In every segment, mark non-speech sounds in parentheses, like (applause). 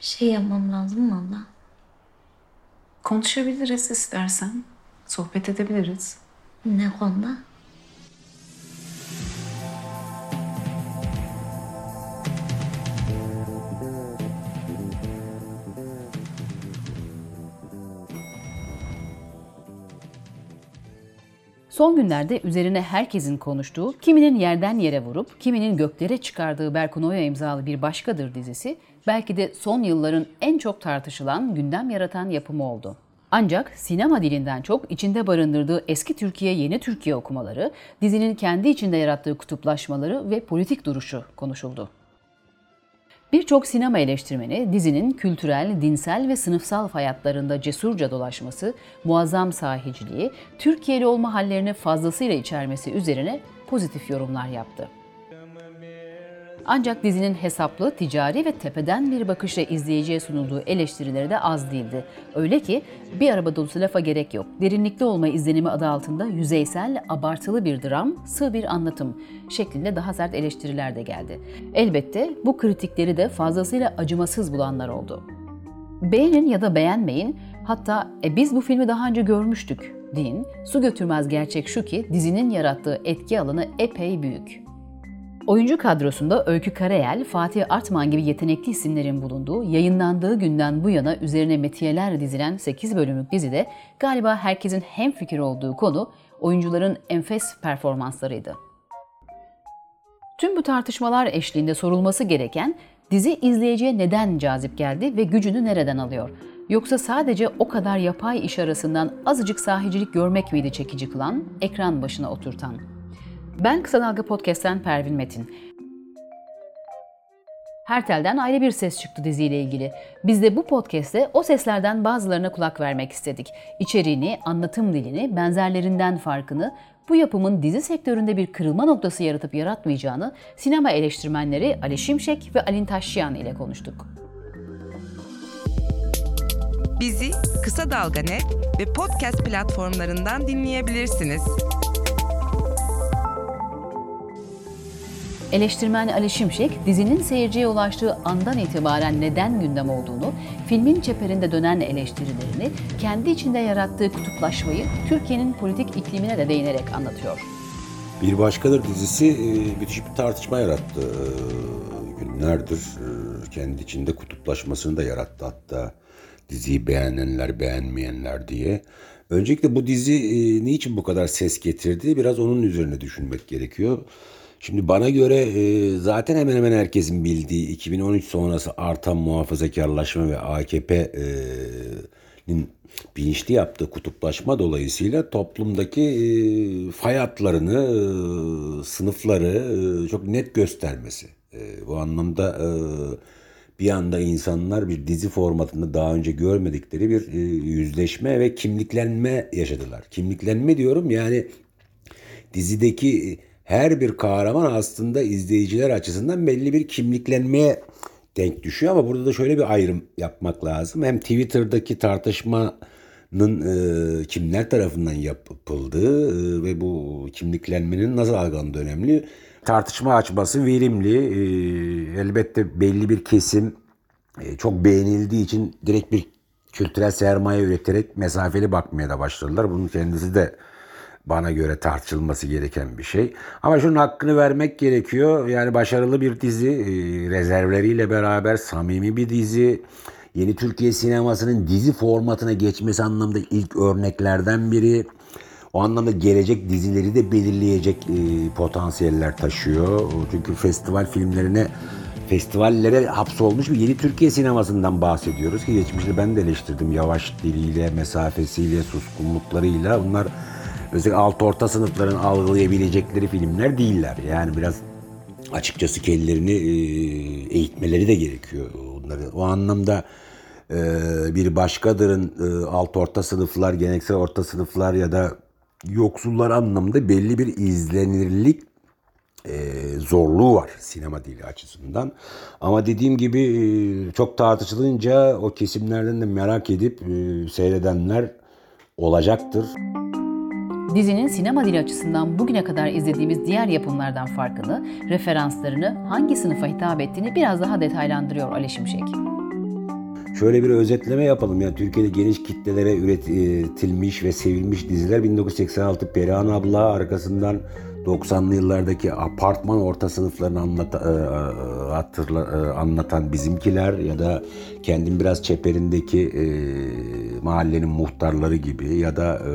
Bir şey yapmam lazım mı abla? Konuşabiliriz istersen. Sohbet edebiliriz. Ne konuda? Son günlerde üzerine herkesin konuştuğu, kiminin yerden yere vurup, kiminin göklere çıkardığı Berkun Oya imzalı bir başkadır dizisi, belki de son yılların en çok tartışılan, gündem yaratan yapımı oldu. Ancak sinema dilinden çok içinde barındırdığı eski Türkiye yeni Türkiye okumaları, dizinin kendi içinde yarattığı kutuplaşmaları ve politik duruşu konuşuldu. Birçok sinema eleştirmeni dizinin kültürel, dinsel ve sınıfsal hayatlarında cesurca dolaşması, muazzam sahiciliği, Türkiye'li olma hallerini fazlasıyla içermesi üzerine pozitif yorumlar yaptı. Ancak dizinin hesaplı, ticari ve tepeden bir bakışla izleyiciye sunulduğu eleştirileri de az değildi. Öyle ki bir araba dolusu lafa gerek yok. Derinlikli olma izlenimi adı altında yüzeysel, abartılı bir dram, sığ bir anlatım şeklinde daha sert eleştiriler de geldi. Elbette bu kritikleri de fazlasıyla acımasız bulanlar oldu. Beğenin ya da beğenmeyin, hatta e, biz bu filmi daha önce görmüştük deyin. Su götürmez gerçek şu ki dizinin yarattığı etki alanı epey büyük. Oyuncu kadrosunda Öykü Karayel, Fatih Artman gibi yetenekli isimlerin bulunduğu, yayınlandığı günden bu yana üzerine metiyeler dizilen 8 bölümlük dizide galiba herkesin hemfikir olduğu konu oyuncuların enfes performanslarıydı. Tüm bu tartışmalar eşliğinde sorulması gereken dizi izleyiciye neden cazip geldi ve gücünü nereden alıyor? Yoksa sadece o kadar yapay iş arasından azıcık sahicilik görmek miydi çekici kılan, ekran başına oturtan? Ben Kısa Dalga Podcast'ten Pervin Metin. Her telden ayrı bir ses çıktı diziyle ilgili. Biz de bu podcast'te o seslerden bazılarına kulak vermek istedik. İçeriğini, anlatım dilini, benzerlerinden farkını, bu yapımın dizi sektöründe bir kırılma noktası yaratıp yaratmayacağını sinema eleştirmenleri Ali Şimşek ve Alin Taşyan ile konuştuk. Bizi Kısa Dalga Net ve podcast platformlarından dinleyebilirsiniz. Eleştirmen Ali Şimşek, dizinin seyirciye ulaştığı andan itibaren neden gündem olduğunu, filmin çeperinde dönen eleştirilerini, kendi içinde yarattığı kutuplaşmayı Türkiye'nin politik iklimine de değinerek anlatıyor. Bir Başkadır dizisi e, müthiş bir tartışma yarattı. E, günlerdir e, kendi içinde kutuplaşmasını da yarattı hatta diziyi beğenenler beğenmeyenler diye. Öncelikle bu dizi niçin bu kadar ses getirdi biraz onun üzerine düşünmek gerekiyor. Şimdi bana göre e, zaten hemen hemen herkesin bildiği 2013 sonrası artan muhafazakarlaşma ve AKP'nin bilinçli yaptığı kutuplaşma dolayısıyla toplumdaki e, fay hatlarını, e, sınıfları çok net göstermesi. Bu anlamda bir anda insanlar bir dizi formatında daha önce görmedikleri bir yüzleşme ve kimliklenme yaşadılar. Kimliklenme diyorum yani dizideki her bir kahraman aslında izleyiciler açısından belli bir kimliklenmeye denk düşüyor ama burada da şöyle bir ayrım yapmak lazım. Hem Twitter'daki tartışmanın e, kimler tarafından yapıldığı e, ve bu kimliklenmenin nasıl algılandığı önemli. Tartışma açması verimli. E, elbette belli bir kesim e, çok beğenildiği için direkt bir kültürel sermaye üreterek mesafeli bakmaya da başladılar. Bunun kendisi de bana göre tartışılması gereken bir şey. Ama şunun hakkını vermek gerekiyor. Yani başarılı bir dizi, e, rezervleriyle beraber samimi bir dizi. Yeni Türkiye sinemasının dizi formatına geçmesi anlamda ilk örneklerden biri. O anlamda gelecek dizileri de belirleyecek e, potansiyeller taşıyor. Çünkü festival filmlerine festivallere hapsolmuş bir yeni Türkiye sinemasından bahsediyoruz ki geçmişte ben de eleştirdim yavaş diliyle, mesafesiyle, suskunluklarıyla. Bunlar özellikle alt orta sınıfların algılayabilecekleri filmler değiller. Yani biraz açıkçası kendilerini e, eğitmeleri de gerekiyor onları. O anlamda e, bir başkadırın e, alt orta sınıflar, geleneksel orta sınıflar ya da yoksullar anlamında belli bir izlenirlik zorluğu var sinema dili açısından. Ama dediğim gibi çok tartışılınca o kesimlerden de merak edip seyredenler olacaktır. Dizinin sinema dili açısından bugüne kadar izlediğimiz diğer yapımlardan farkını, referanslarını, hangi sınıfa hitap ettiğini biraz daha detaylandırıyor Ali Şimşek. şöyle bir özetleme yapalım. Yani Türkiye'de geniş kitlelere üretilmiş ve sevilmiş diziler 1986 Perihan Abla arkasından 90'lı yıllardaki apartman orta sınıflarını anlat, e, hatırla, e, anlatan bizimkiler ya da kendim biraz çeperindeki e, mahallenin muhtarları gibi ya da e,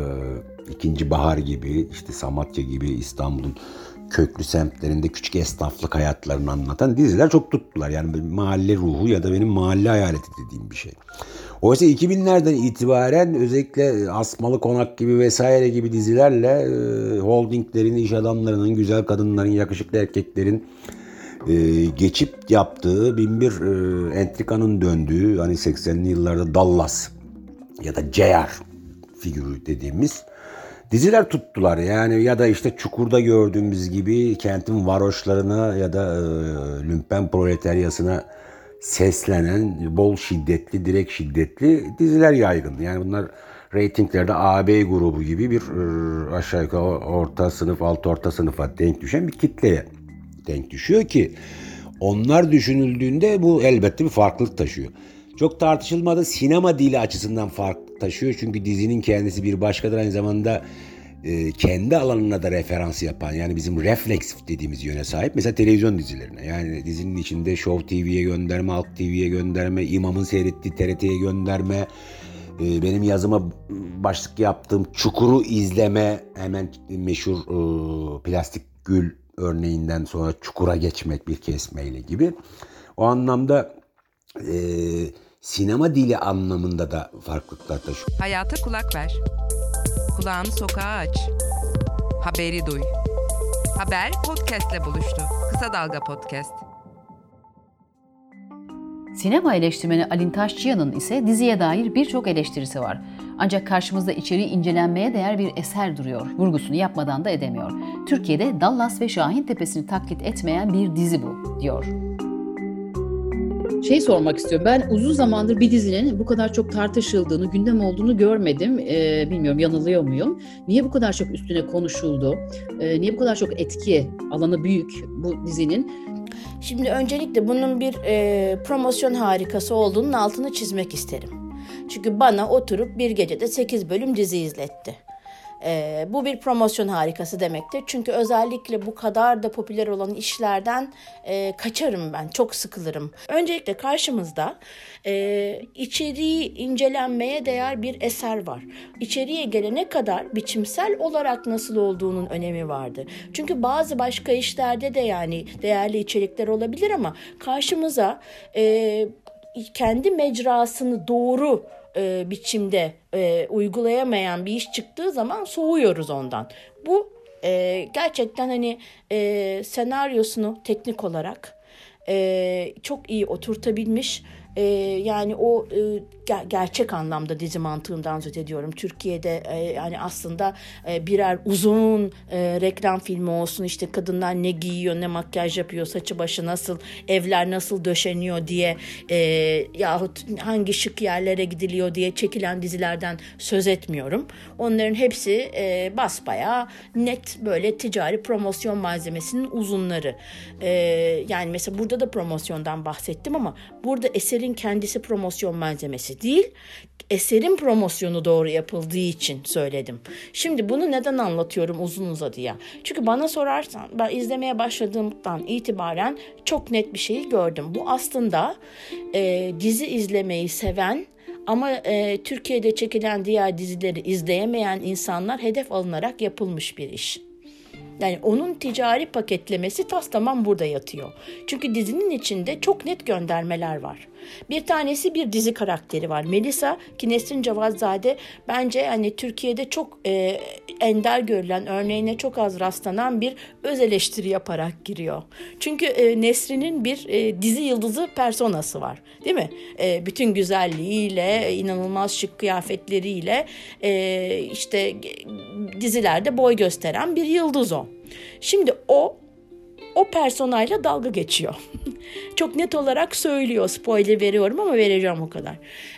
ikinci bahar gibi işte Samatya gibi İstanbul'un köklü semtlerinde küçük esnaflık hayatlarını anlatan diziler çok tuttular. Yani mahalle ruhu ya da benim mahalle hayaleti dediğim bir şey. Oysa 2000'lerden itibaren özellikle Asmalı Konak gibi vesaire gibi dizilerle e, holdinglerin, iş adamlarının, güzel kadınların, yakışıklı erkeklerin e, geçip yaptığı bin bir e, entrikanın döndüğü hani 80'li yıllarda Dallas ya da JR figürü dediğimiz diziler tuttular. Yani ya da işte Çukur'da gördüğümüz gibi kentin varoşlarına ya da e, lümpen proletaryasına seslenen bol şiddetli, direkt şiddetli diziler yaygın. Yani bunlar reytinglerde AB grubu gibi bir e, aşağı yukarı orta sınıf, alt orta sınıfa denk düşen bir kitleye denk düşüyor ki onlar düşünüldüğünde bu elbette bir farklılık taşıyor. Çok tartışılmadı sinema dili açısından fark taşıyor. Çünkü dizinin kendisi bir başkadır aynı zamanda e, kendi alanına da referans yapan yani bizim refleksif dediğimiz yöne sahip. Mesela televizyon dizilerine yani dizinin içinde Show TV'ye gönderme, Halk TV'ye gönderme, İmam'ın seyrettiği TRT'ye gönderme, e, benim yazıma başlık yaptığım Çukur'u izleme hemen meşhur e, plastik gül örneğinden sonra Çukur'a geçmek bir kesmeyle gibi. O anlamda e, sinema dili anlamında da farklılıklar taşıyor. Hayata kulak ver. Kulağını sokağa aç. Haberi duy. Haber podcastle buluştu. Kısa Dalga Podcast. Sinema eleştirmeni Alin Taşçıyan'ın ise diziye dair birçok eleştirisi var. Ancak karşımızda içeriği incelenmeye değer bir eser duruyor. Vurgusunu yapmadan da edemiyor. Türkiye'de Dallas ve Şahin Tepesi'ni taklit etmeyen bir dizi bu, diyor. Şey sormak istiyorum. Ben uzun zamandır bir dizinin bu kadar çok tartışıldığını, gündem olduğunu görmedim. Ee, bilmiyorum yanılıyor muyum? Niye bu kadar çok üstüne konuşuldu? Ee, niye bu kadar çok etki alanı büyük bu dizinin? Şimdi öncelikle bunun bir e, promosyon harikası olduğunun altını çizmek isterim. Çünkü bana oturup bir gecede 8 bölüm dizi izletti. E, bu bir promosyon harikası demektir. Çünkü özellikle bu kadar da popüler olan işlerden e, kaçarım ben, çok sıkılırım. Öncelikle karşımızda e, içeriği incelenmeye değer bir eser var. İçeriye gelene kadar biçimsel olarak nasıl olduğunun önemi vardı. Çünkü bazı başka işlerde de yani değerli içerikler olabilir ama karşımıza e, kendi mecrasını doğru e, biçimde e, uygulayamayan bir iş çıktığı zaman soğuyoruz ondan. Bu e, gerçekten hani e, senaryosunu teknik olarak e, çok iyi oturtabilmiş e, yani o e, ger- gerçek anlamda dizi mantığından söz ediyorum. Türkiye'de e, yani aslında e, birer uzun e, reklam filmi olsun işte kadınlar ne giyiyor ne makyaj yapıyor saçı başı nasıl evler nasıl döşeniyor diye e, yahut hangi şık yerlere gidiliyor diye çekilen dizilerden söz etmiyorum. Onların hepsi e, basbaya net böyle ticari promosyon malzemesinin uzunları. E, yani mesela burada da promosyondan bahsettim ama burada eserin kendisi promosyon malzemesi değil, eserin promosyonu doğru yapıldığı için söyledim. Şimdi bunu neden anlatıyorum uzun uzadıya? Çünkü bana sorarsan ben izlemeye başladığımdan itibaren çok net bir şeyi gördüm. Bu aslında e, dizi izlemeyi seven ama e, Türkiye'de çekilen diğer dizileri izleyemeyen insanlar hedef alınarak yapılmış bir iş. Yani onun ticari paketlemesi tas tamam burada yatıyor. Çünkü dizinin içinde çok net göndermeler var. Bir tanesi bir dizi karakteri var. Melisa ki Nesrin Cavazzade bence hani Türkiye'de çok e, ender görülen örneğine çok az rastlanan bir öz eleştiri yaparak giriyor. Çünkü e, Nesrin'in bir e, dizi yıldızı personası var. Değil mi? E, bütün güzelliğiyle, inanılmaz şık kıyafetleriyle e, işte dizilerde boy gösteren bir yıldız o. Şimdi o o personayla dalga geçiyor. (laughs) Çok net olarak söylüyor. Spoiler veriyorum ama vereceğim o kadar.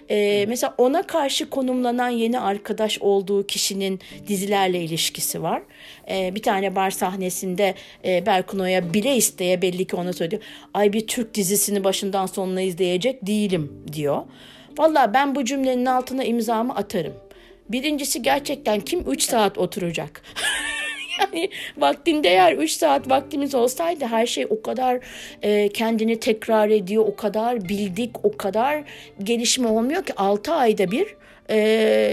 Ee, mesela ona karşı konumlanan yeni arkadaş olduğu kişinin dizilerle ilişkisi var. Ee, bir tane bar sahnesinde e, Berkuno'ya bile isteye belli ki ona söylüyor. Ay bir Türk dizisini başından sonuna izleyecek değilim diyor. Valla ben bu cümlenin altına imzamı atarım. Birincisi gerçekten kim 3 saat oturacak? (laughs) yani vaktinde eğer 3 saat vaktimiz olsaydı her şey o kadar e, kendini tekrar ediyor, o kadar bildik, o kadar gelişme olmuyor ki 6 ayda bir e,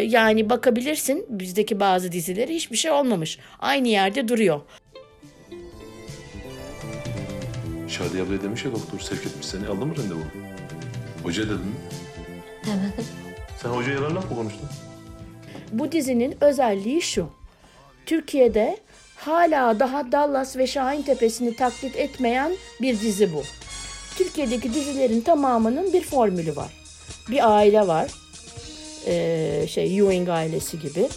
yani bakabilirsin bizdeki bazı dizileri hiçbir şey olmamış. Aynı yerde duruyor. Şadiye abla demiş ya doktor sevk etmiş seni. Aldın mı randevu? Hoca dedin mi? Demedim. Sen hocaya yalan laf mı konuştun? Bu dizinin özelliği şu. Türkiye'de hala daha Dallas ve Şahin Tepesi'ni taklit etmeyen bir dizi bu. Türkiye'deki dizilerin tamamının bir formülü var. Bir aile var. Ee, şey Ewing ailesi gibi.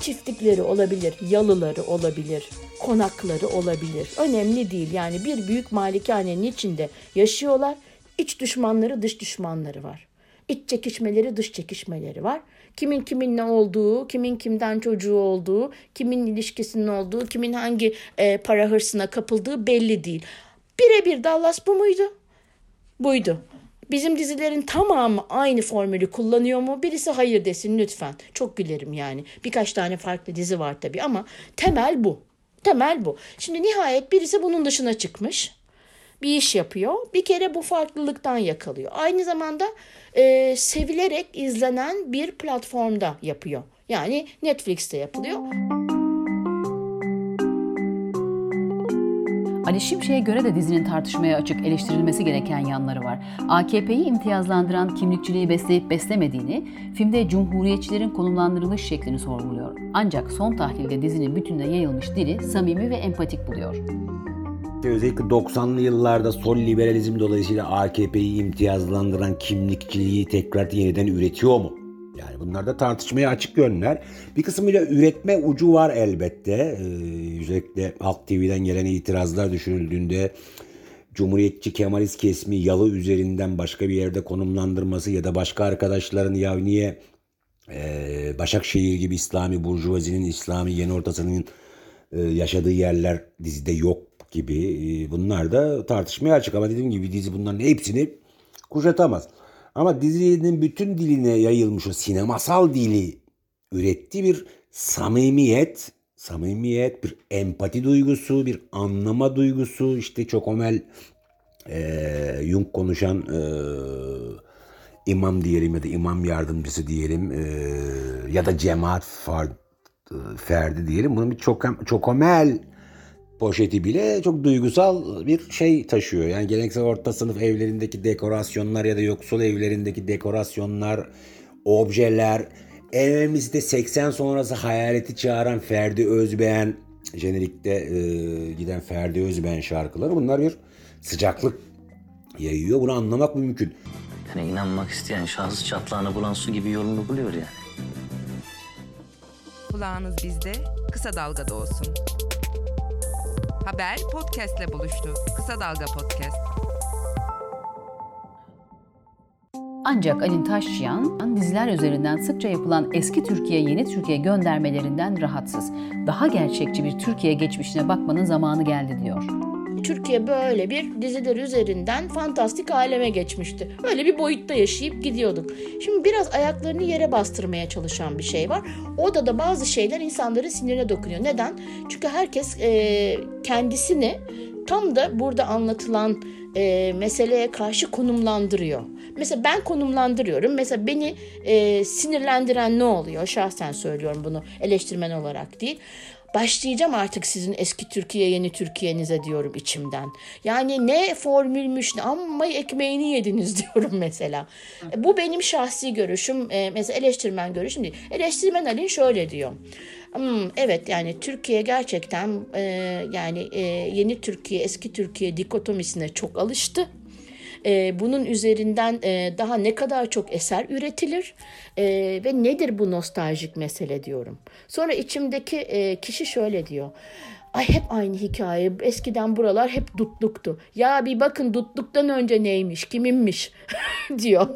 Çiftlikleri olabilir, yalıları olabilir, konakları olabilir. Önemli değil. Yani bir büyük malikanenin içinde yaşıyorlar. İç düşmanları, dış düşmanları var. İç çekişmeleri, dış çekişmeleri var. Kimin kimin ne olduğu, kimin kimden çocuğu olduğu, kimin ilişkisinin olduğu, kimin hangi e, para hırsına kapıldığı belli değil. Birebir Dallas bu muydu? Buydu. Bizim dizilerin tamamı aynı formülü kullanıyor mu? Birisi hayır desin lütfen. Çok gülerim yani. Birkaç tane farklı dizi var tabii ama temel bu. Temel bu. Şimdi nihayet birisi bunun dışına çıkmış. Bir iş yapıyor. Bir kere bu farklılıktan yakalıyor. Aynı zamanda e, sevilerek izlenen bir platformda yapıyor. Yani Netflix'te yapılıyor. Ali Şimşek'e göre de dizinin tartışmaya açık eleştirilmesi gereken yanları var. AKP'yi imtiyazlandıran kimlikçiliği besleyip beslemediğini, filmde cumhuriyetçilerin konumlandırılış şeklini sorguluyor. Ancak son tahlilde dizinin bütününe yayılmış dili samimi ve empatik buluyor. İşte özellikle 90'lı yıllarda sol liberalizm dolayısıyla AKP'yi imtiyazlandıran kimlikçiliği tekrar yeniden üretiyor mu? Yani bunlar da tartışmaya açık yönler. Bir kısmıyla üretme ucu var elbette. Ee, özellikle Halk TV'den gelen itirazlar düşünüldüğünde Cumhuriyetçi Kemalist kesimi yalı üzerinden başka bir yerde konumlandırması ya da başka arkadaşların ya niye e, Başakşehir gibi İslami Burjuvazinin, İslami yeni ortasının e, yaşadığı yerler dizide yok gibi bunlar da tartışmaya açık ama dediğim gibi dizi bunların hepsini kuşatamaz. Ama dizinin bütün diline yayılmış o sinemasal dili ürettiği bir samimiyet, samimiyet, bir empati duygusu, bir anlama duygusu, işte çok omel e, Jung konuşan e, imam diyelim ya da imam yardımcısı diyelim e, ya da cemaat far, ferdi diyelim. Bunun bir çok çok omel poşeti bile çok duygusal bir şey taşıyor. Yani geleneksel orta sınıf evlerindeki dekorasyonlar ya da yoksul evlerindeki dekorasyonlar, objeler, en önemlisi de 80 sonrası hayaleti çağıran Ferdi Özbeğen, jenerikte e, giden Ferdi Özbeğen şarkıları bunlar bir sıcaklık yayıyor. Bunu anlamak mümkün. Yani inanmak isteyen şahıs çatlağını bulan su gibi yolunu buluyor yani. Kulağınız bizde, kısa dalgada olsun. Haber podcastle buluştu. Kısa Dalga Podcast. Ancak Alin Taşçıyan diziler üzerinden sıkça yapılan eski Türkiye yeni Türkiye göndermelerinden rahatsız. Daha gerçekçi bir Türkiye geçmişine bakmanın zamanı geldi diyor. Türkiye böyle bir diziler üzerinden fantastik aleme geçmişti. Öyle bir boyutta yaşayıp gidiyorduk. Şimdi biraz ayaklarını yere bastırmaya çalışan bir şey var. Orada da bazı şeyler insanların sinirine dokunuyor. Neden? Çünkü herkes e, kendisini tam da burada anlatılan e, meseleye karşı konumlandırıyor. Mesela ben konumlandırıyorum. Mesela beni e, sinirlendiren ne oluyor? Şahsen söylüyorum bunu eleştirmen olarak değil. Başlayacağım artık sizin eski Türkiye yeni Türkiye'nize diyorum içimden. Yani ne formülmüş ne amma ekmeğini yediniz (laughs) diyorum mesela. E, Bu benim şahsi görüşüm. E, mesela eleştirmen görüşüm değil. Eleştirmen Alin şöyle diyor. Hmm, evet yani Türkiye gerçekten e, yani yeni Türkiye eski Türkiye dikotomisine çok alıştı. E, bunun üzerinden e, daha ne kadar çok eser üretilir e, ve nedir bu nostaljik mesele diyorum. Sonra içimdeki e, kişi şöyle diyor. Ay hep aynı hikaye. Eskiden buralar hep dutluktu. Ya bir bakın dutluktan önce neymiş, kiminmiş (laughs) diyor.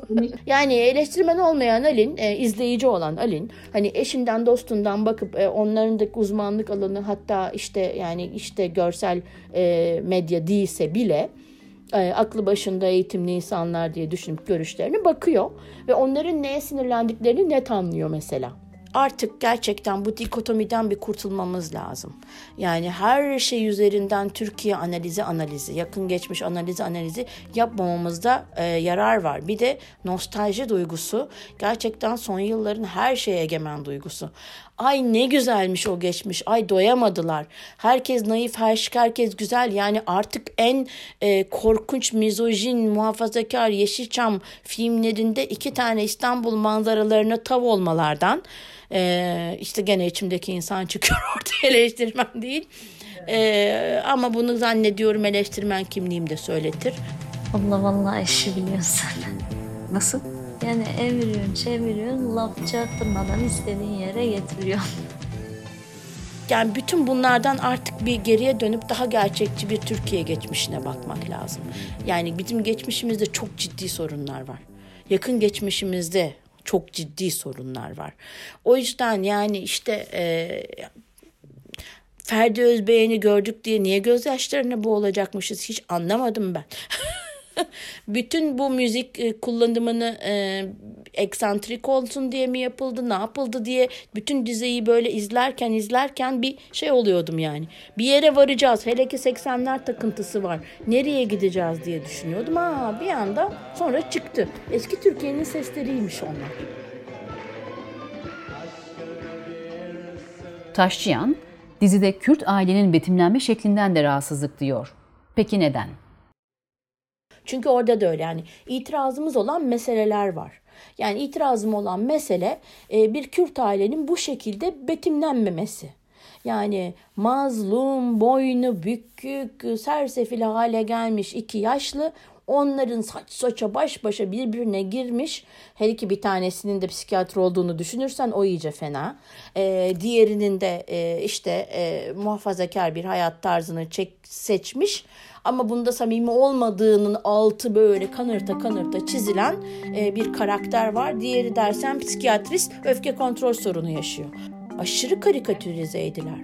yani eleştirmen olmayan Alin, e, izleyici olan Alin, hani eşinden dostundan bakıp e, onların da uzmanlık alanı hatta işte yani işte görsel e, medya değilse bile e, aklı başında eğitimli insanlar diye düşünüp görüşlerine bakıyor ve onların neye sinirlendiklerini net anlıyor mesela. Artık gerçekten bu dikotomiden bir kurtulmamız lazım. Yani her şey üzerinden Türkiye analizi analizi, yakın geçmiş analizi analizi yapmamamızda e, yarar var. Bir de nostalji duygusu gerçekten son yılların her şeye egemen duygusu. Ay ne güzelmiş o geçmiş. Ay doyamadılar. Herkes naif, her herkes güzel. Yani artık en e, korkunç, mizojin, muhafazakar Yeşilçam filmlerinde iki tane İstanbul manzaralarına tav olmalardan e, işte gene içimdeki insan çıkıyor (laughs) ortaya eleştirmen değil. E, ama bunu zannediyorum eleştirmen kimliğim de söyletir. Abla vallahi işi biliyorsun. Nasıl? Yani eviriyorsun çeviriyorsun laf çaktırmadan istediğin yere getiriyorsun. Yani bütün bunlardan artık bir geriye dönüp daha gerçekçi bir Türkiye geçmişine bakmak lazım. Yani bizim geçmişimizde çok ciddi sorunlar var. Yakın geçmişimizde çok ciddi sorunlar var. O yüzden yani işte e, Ferdi Özbeğen'i gördük diye niye gözyaşlarına boğulacakmışız hiç anlamadım ben. (laughs) (laughs) Bütün bu müzik e, kullanımını e, eksantrik olsun diye mi yapıldı, ne yapıldı diye bütün diziyi böyle izlerken izlerken bir şey oluyordum yani. Bir yere varacağız. Hele ki 80'ler takıntısı var. Nereye gideceğiz diye düşünüyordum. Aa bir anda sonra çıktı. Eski Türkiye'nin sesleriymiş onlar. Taşçıyan, dizide Kürt ailenin betimlenme şeklinden de rahatsızlık diyor. Peki neden? Çünkü orada da öyle yani itirazımız olan meseleler var. Yani itirazım olan mesele e, bir Kürt ailenin bu şekilde betimlenmemesi. Yani mazlum, boynu bükük, sersefil hale gelmiş iki yaşlı onların saç saça baş başa birbirine girmiş. Her iki bir tanesinin de psikiyatr olduğunu düşünürsen o iyice fena. Ee, diğerinin de e, işte e, muhafazakar bir hayat tarzını çek, seçmiş. Ama bunda samimi olmadığının altı böyle kanırta kanırta çizilen e, bir karakter var. Diğeri dersen psikiyatrist öfke kontrol sorunu yaşıyor. Aşırı karikatürizeydiler.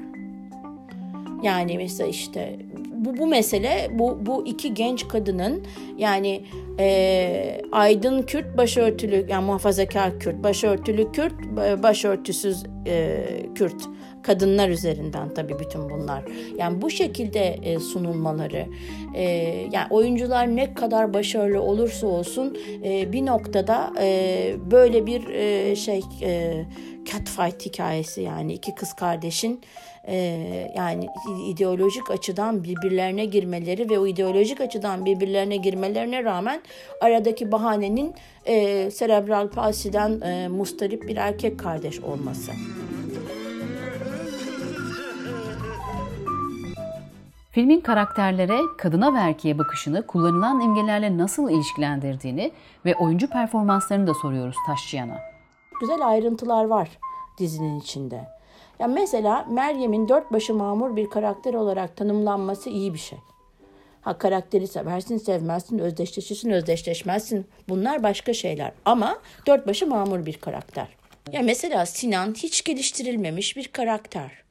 Yani mesela işte bu, bu mesele bu, bu iki genç kadının yani e, aydın Kürt başörtülü yani muhafazakar Kürt başörtülü Kürt başörtüsüz e, Kürt kadınlar üzerinden tabii bütün bunlar. Yani bu şekilde e, sunulmaları e, yani oyuncular ne kadar başarılı olursa olsun e, bir noktada e, böyle bir e, şey e, catfight hikayesi yani iki kız kardeşin e, yani ideolojik açıdan birbirlerine girmeleri ve o ideolojik açıdan birbirlerine girmelerine rağmen aradaki bahanenin e, serebral palsiden e, mustarip bir erkek kardeş olması. Filmin karakterlere, kadına ve erkeğe bakışını kullanılan imgelerle nasıl ilişkilendirdiğini ve oyuncu performanslarını da soruyoruz Taşçıyan'a. Güzel ayrıntılar var dizinin içinde. Ya mesela Meryem'in dört başı mamur bir karakter olarak tanımlanması iyi bir şey. Ha karakteri seversin, sevmezsin, özdeşleşirsin, özdeşleşmezsin. Bunlar başka şeyler. Ama dört başı mamur bir karakter. Ya mesela Sinan hiç geliştirilmemiş bir karakter.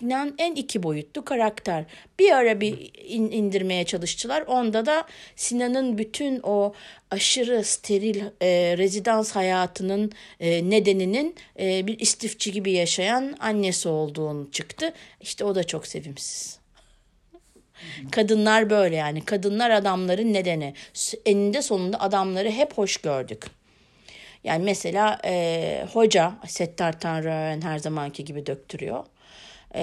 Sinan en iki boyutlu karakter. Bir ara bir in, indirmeye çalıştılar. Onda da Sinan'ın bütün o aşırı steril e, rezidans hayatının e, nedeninin e, bir istifçi gibi yaşayan annesi olduğunu çıktı. İşte o da çok sevimsiz. Kadınlar böyle yani. Kadınlar adamların nedeni. Eninde sonunda adamları hep hoş gördük. Yani mesela e, hoca Settar Tanrıören her zamanki gibi döktürüyor. E,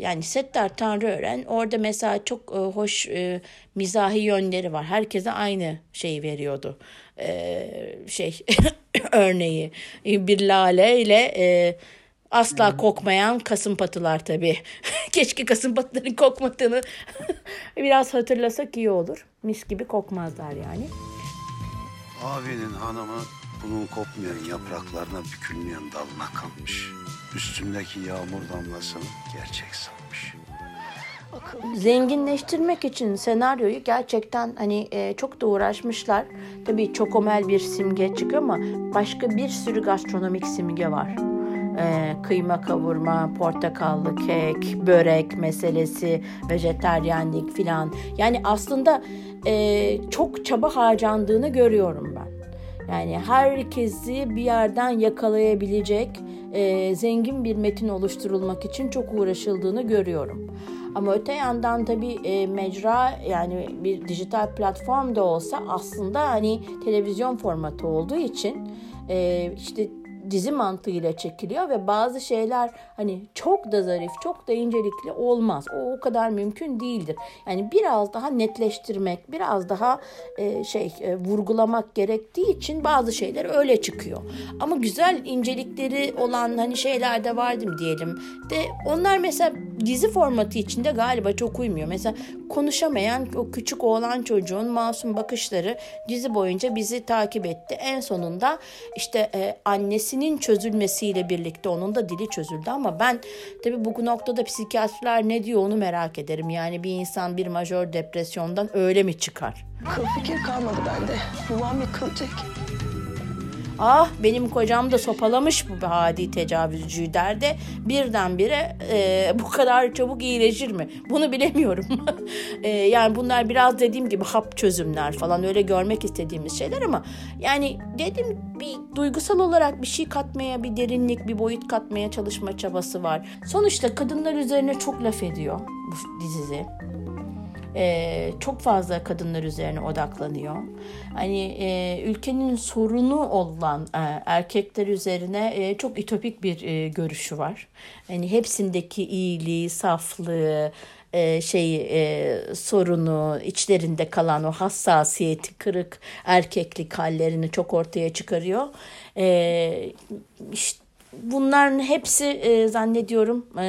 yani Settar Tanrıören orada mesela çok e, hoş e, mizahi yönleri var. Herkese aynı şeyi veriyordu. E, şey (coughs) örneği bir lale ile e, asla kokmayan kasım patılar tabii. (laughs) Keşke kasım patıların kokmadığını (laughs) biraz hatırlasak iyi olur. Mis gibi kokmazlar yani. Abinin hanımı bunun kopmayan yapraklarına bükülmeyen dalına kalmış. Üstündeki yağmur damlasını gerçek sanmış. Zenginleştirmek için senaryoyu gerçekten hani e, çok da uğraşmışlar. Tabii çok omel bir simge çıkıyor ama başka bir sürü gastronomik simge var. Ee, kıyma kavurma, portakallı kek, börek meselesi, vejeteryenlik filan. Yani aslında e, çok çaba harcandığını görüyorum ben. Yani herkesi bir yerden yakalayabilecek e, zengin bir metin oluşturulmak için çok uğraşıldığını görüyorum. Ama öte yandan tabii e, mecra yani bir dijital platform da olsa aslında hani televizyon formatı olduğu için e, işte dizi mantığıyla çekiliyor ve bazı şeyler hani çok da zarif, çok da incelikli olmaz. O o kadar mümkün değildir. Yani biraz daha netleştirmek, biraz daha e, şey e, vurgulamak gerektiği için bazı şeyler öyle çıkıyor. Ama güzel incelikleri olan hani şeyler de vardı diyelim. De onlar mesela dizi formatı içinde galiba çok uymuyor. Mesela konuşamayan o küçük oğlan çocuğun masum bakışları dizi boyunca bizi takip etti. En sonunda işte e, annesinin çözülmesiyle birlikte onun da dili çözüldü ama ben tabii bu noktada psikiyatrlar ne diyor onu merak ederim. Yani bir insan bir majör depresyondan öyle mi çıkar? Kıl fikir kalmadı bende. Babam yıkılacak. Ah benim kocam da sopalamış bu hadi tecavüzcüyü derdi. Birdenbire e, bu kadar çabuk iyileşir mi? Bunu bilemiyorum. (laughs) e, yani bunlar biraz dediğim gibi hap çözümler falan öyle görmek istediğimiz şeyler ama yani dedim bir duygusal olarak bir şey katmaya, bir derinlik, bir boyut katmaya çalışma çabası var. Sonuçta kadınlar üzerine çok laf ediyor bu dizi e, çok fazla kadınlar üzerine odaklanıyor. Hani e, ülkenin sorunu olan e, erkekler üzerine e, çok ütopik bir e, görüşü var. Hani hepsindeki iyiliği, saflığı, e, şeyi e, sorunu içlerinde kalan o hassasiyeti kırık erkeklik hallerini çok ortaya çıkarıyor. E, işte bunların hepsi e, zannediyorum e,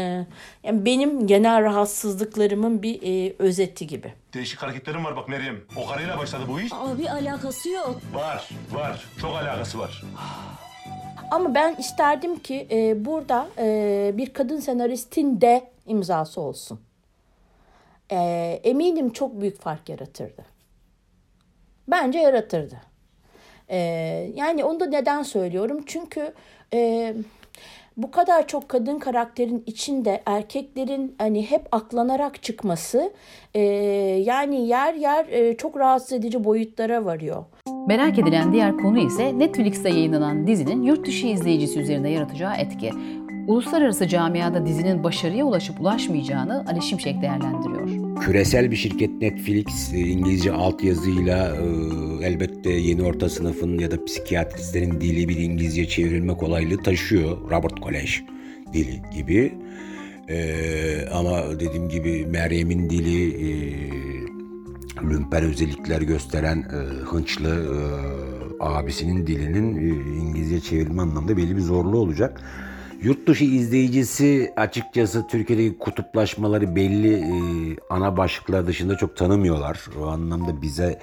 yani benim genel rahatsızlıklarımın bir e, özeti gibi. Değişik hareketlerim var bak Meryem. O karıyla başladı bu iş. Abi alakası yok. Var, var. Çok alakası var. Ama ben isterdim ki e, burada e, bir kadın senaristin de imzası olsun. E, eminim çok büyük fark yaratırdı. Bence yaratırdı. E, yani onu da neden söylüyorum? Çünkü e, bu kadar çok kadın karakterin içinde erkeklerin hani hep aklanarak çıkması e, yani yer yer e, çok rahatsız edici boyutlara varıyor. Merak edilen diğer konu ise Netflix'te yayınlanan dizinin yurt dışı izleyicisi üzerinde yaratacağı etki. Uluslararası camiada dizinin başarıya ulaşıp ulaşmayacağını Ali Şimşek değerlendiriyor. Küresel bir şirket Netflix e, İngilizce altyazıyla e, elbette yeni orta sınıfın ya da psikiyatristlerin dili bir İngilizce çevrilme kolaylığı taşıyor. Robert Kolej dili gibi. E, ama dediğim gibi Meryem'in dili e, lümper özellikler gösteren e, hınçlı e, abisinin dilinin e, İngilizce çevirme anlamda belli bir zorluğu olacak. Yurt dışı izleyicisi açıkçası Türkiye'deki kutuplaşmaları belli e, ana başlıklar dışında çok tanımıyorlar. O anlamda bize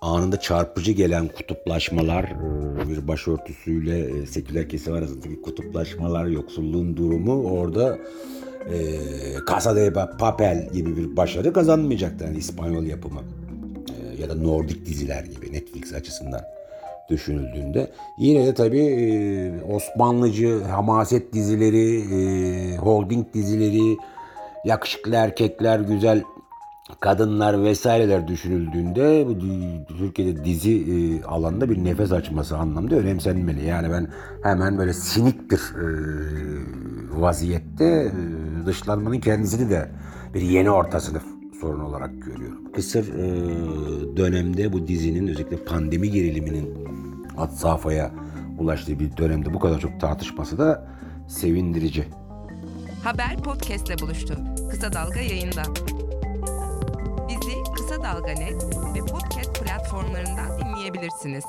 anında çarpıcı gelen kutuplaşmalar, e, bir başörtüsüyle e, seküler kesim arasındaki kutuplaşmalar, yoksulluğun durumu orada e, Casa de Papel gibi bir başarı kazanmayacaktı. Yani İspanyol yapımı e, ya da Nordik diziler gibi Netflix açısından düşünüldüğünde. Yine de tabii e, Osmanlıcı hamaset dizileri, e, holding dizileri, yakışıklı erkekler, güzel kadınlar vesaireler düşünüldüğünde Türkiye'de dizi e, alanında bir nefes açması anlamda önemsenmeli. Yani ben hemen böyle sinik bir vaziyette dışlanmanın kendisini de bir yeni orta sınıf sorun olarak görüyorum. Kısır e, dönemde bu dizinin özellikle pandemi geriliminin had safhaya ulaştığı bir dönemde bu kadar çok tartışması da sevindirici. Haber podcastle buluştu. Kısa Dalga yayında. Bizi Kısa Dalga Net ve podcast platformlarından dinleyebilirsiniz.